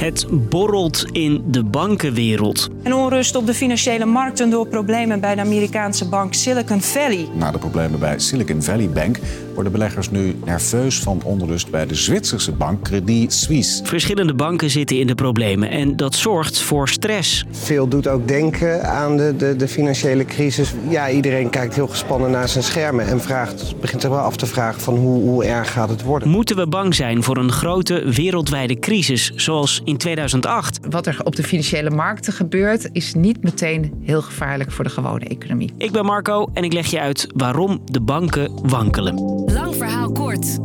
Het borrelt in de bankenwereld. En onrust op de financiële markten door problemen bij de Amerikaanse bank Silicon Valley. Na de problemen bij Silicon Valley Bank worden beleggers nu nerveus van onrust bij de Zwitserse bank Credit Suisse. Verschillende banken zitten in de problemen en dat zorgt voor stress. Veel doet ook denken aan de, de, de financiële crisis. Ja, iedereen kijkt heel gespannen naar zijn schermen en vraagt, begint zich wel af te vragen van hoe, hoe erg gaat het worden. Moeten we bang zijn voor een grote wereldwijde crisis zoals in 2008? Wat er op de financiële markten gebeurt is niet meteen heel gevaarlijk voor de gewone economie. Ik ben Marco en ik leg je uit waarom de banken wankelen. Lang verhaal kort.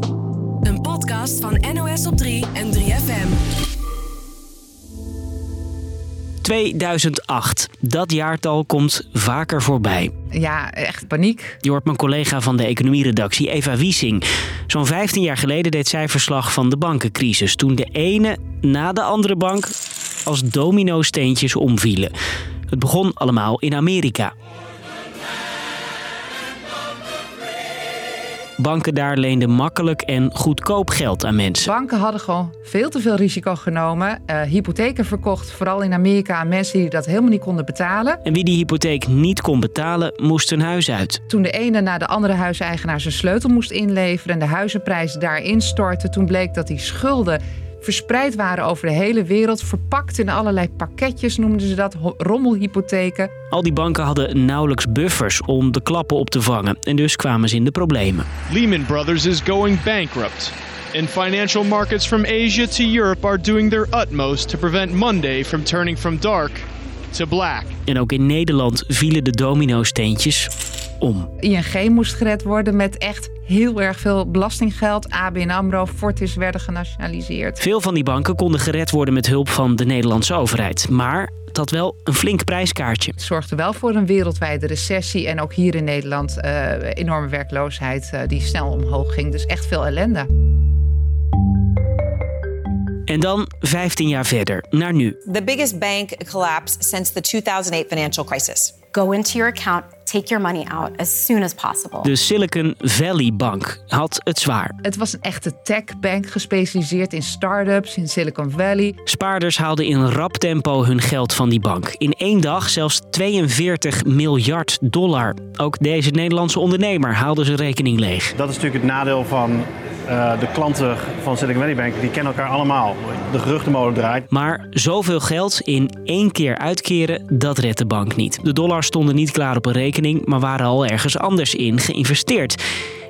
Een podcast van NOS op 3 en 3FM. 2008. Dat jaartal komt vaker voorbij. Ja, echt paniek. Je hoort mijn collega van de economieredactie, Eva Wiesing. Zo'n 15 jaar geleden deed zij verslag van de bankencrisis. Toen de ene na de andere bank als domino-steentjes omvielen. Het begon allemaal in Amerika. Banken daar leenden makkelijk en goedkoop geld aan mensen. Banken hadden gewoon veel te veel risico genomen. Uh, hypotheken verkocht, vooral in Amerika, aan mensen die dat helemaal niet konden betalen. En wie die hypotheek niet kon betalen, moest een huis uit. Toen de ene na de andere huiseigenaar zijn sleutel moest inleveren en de huizenprijzen daarin stortten, toen bleek dat die schulden verspreid waren over de hele wereld, verpakt in allerlei pakketjes noemden ze dat, rommelhypotheken. Al die banken hadden nauwelijks buffers om de klappen op te vangen en dus kwamen ze in de problemen. Lehman Brothers is going bankrupt. And financial markets from Asia to Europe are doing their utmost to prevent Monday from turning from dark to black. En ook in Nederland vielen de domino-steentjes om. ING moest gered worden met echt heel erg veel belastinggeld. ABN AMRO, Fortis werden genationaliseerd. Veel van die banken konden gered worden met hulp van de Nederlandse overheid. Maar het had wel een flink prijskaartje. Het zorgde wel voor een wereldwijde recessie. En ook hier in Nederland uh, enorme werkloosheid uh, die snel omhoog ging. Dus echt veel ellende. En dan 15 jaar verder, naar nu. The biggest bank collapse since the 2008 financial crisis. Go into your account, take your money out as soon as possible. De Silicon Valley Bank had het zwaar. Het was een echte techbank gespecialiseerd in start-ups in Silicon Valley. Spaarders haalden in rap tempo hun geld van die bank. In één dag zelfs 42 miljard dollar. Ook deze Nederlandse ondernemer haalde zijn rekening leeg. Dat is natuurlijk het nadeel van uh, de klanten van Silicon Valley Bank die kennen elkaar allemaal. De geruchtenmolen draait. Maar zoveel geld in één keer uitkeren, dat redt de bank niet. De dollars stonden niet klaar op een rekening, maar waren al ergens anders in geïnvesteerd.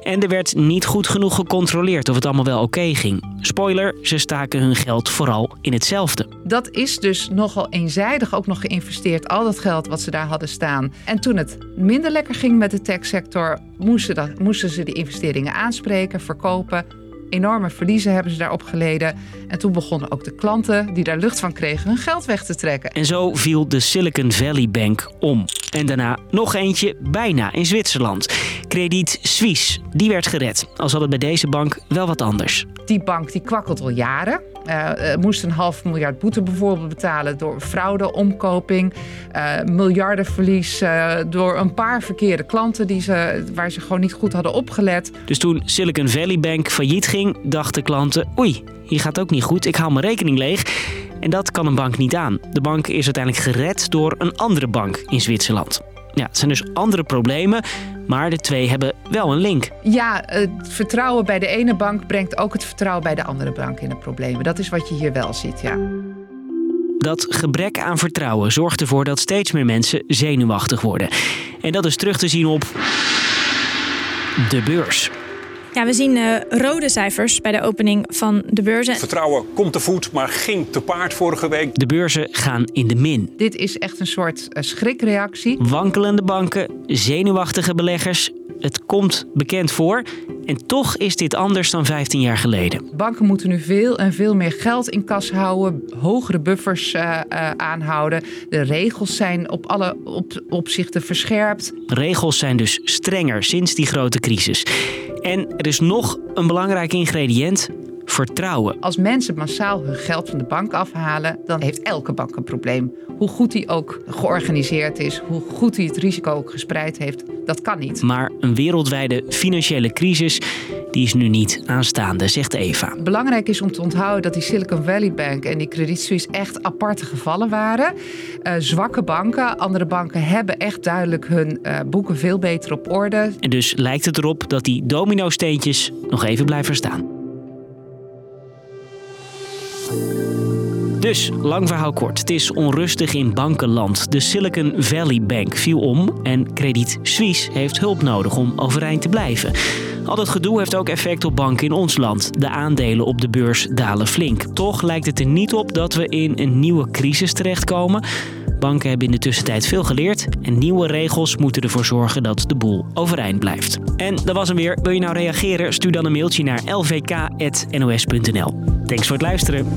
En er werd niet goed genoeg gecontroleerd of het allemaal wel oké ging. Spoiler, ze staken hun geld vooral in hetzelfde. Dat is dus nogal eenzijdig ook nog geïnvesteerd, al dat geld wat ze daar hadden staan. En toen het minder lekker ging met de techsector, moesten, dat, moesten ze de investeringen aanspreken, verkopen enorme verliezen hebben ze daarop geleden. En toen begonnen ook de klanten die daar lucht van kregen hun geld weg te trekken. En zo viel de Silicon Valley Bank om. En daarna nog eentje bijna in Zwitserland. Credit Suisse, die werd gered. Al zat het bij deze bank wel wat anders. Die bank die kwakkelt al jaren. Uh, moest een half miljard boete bijvoorbeeld betalen door fraude, omkoping, uh, miljardenverlies uh, door een paar verkeerde klanten die ze, waar ze gewoon niet goed hadden opgelet. Dus toen Silicon Valley Bank failliet ging, dachten klanten: oei, hier gaat ook niet goed, ik haal mijn rekening leeg. En dat kan een bank niet aan. De bank is uiteindelijk gered door een andere bank in Zwitserland. Ja, het zijn dus andere problemen, maar de twee hebben wel een link. Ja, het vertrouwen bij de ene bank brengt ook het vertrouwen bij de andere bank in de problemen. Dat is wat je hier wel ziet, ja. Dat gebrek aan vertrouwen zorgt ervoor dat steeds meer mensen zenuwachtig worden. En dat is terug te zien op de beurs. Ja, we zien uh, rode cijfers bij de opening van de beurzen. Vertrouwen komt te voet, maar ging te paard vorige week. De beurzen gaan in de min. Dit is echt een soort uh, schrikreactie. Wankelende banken, zenuwachtige beleggers. Het komt bekend voor. En toch is dit anders dan 15 jaar geleden. Banken moeten nu veel en veel meer geld in kas houden, hogere buffers uh, uh, aanhouden. De regels zijn op alle op, opzichten verscherpt. Regels zijn dus strenger sinds die grote crisis. En er is nog een belangrijk ingrediënt: vertrouwen. Als mensen massaal hun geld van de bank afhalen, dan heeft elke bank een probleem. Hoe goed die ook georganiseerd is, hoe goed hij het risico ook gespreid heeft, dat kan niet. Maar een wereldwijde financiële crisis Die is nu niet aanstaande, zegt Eva. Belangrijk is om te onthouden dat die Silicon Valley Bank en die Credit Suisse echt aparte gevallen waren. Uh, zwakke banken. Andere banken hebben echt duidelijk hun uh, boeken veel beter op orde. En dus lijkt het erop dat die domino-steentjes nog even blijven staan. Dus, lang verhaal kort. Het is onrustig in bankenland. De Silicon Valley Bank viel om en Credit Suisse heeft hulp nodig om overeind te blijven. Al dat gedoe heeft ook effect op banken in ons land. De aandelen op de beurs dalen flink. Toch lijkt het er niet op dat we in een nieuwe crisis terechtkomen. Banken hebben in de tussentijd veel geleerd en nieuwe regels moeten ervoor zorgen dat de boel overeind blijft. En dat was hem weer. Wil je nou reageren? Stuur dan een mailtje naar lvk.nos.nl. Thanks voor het luisteren.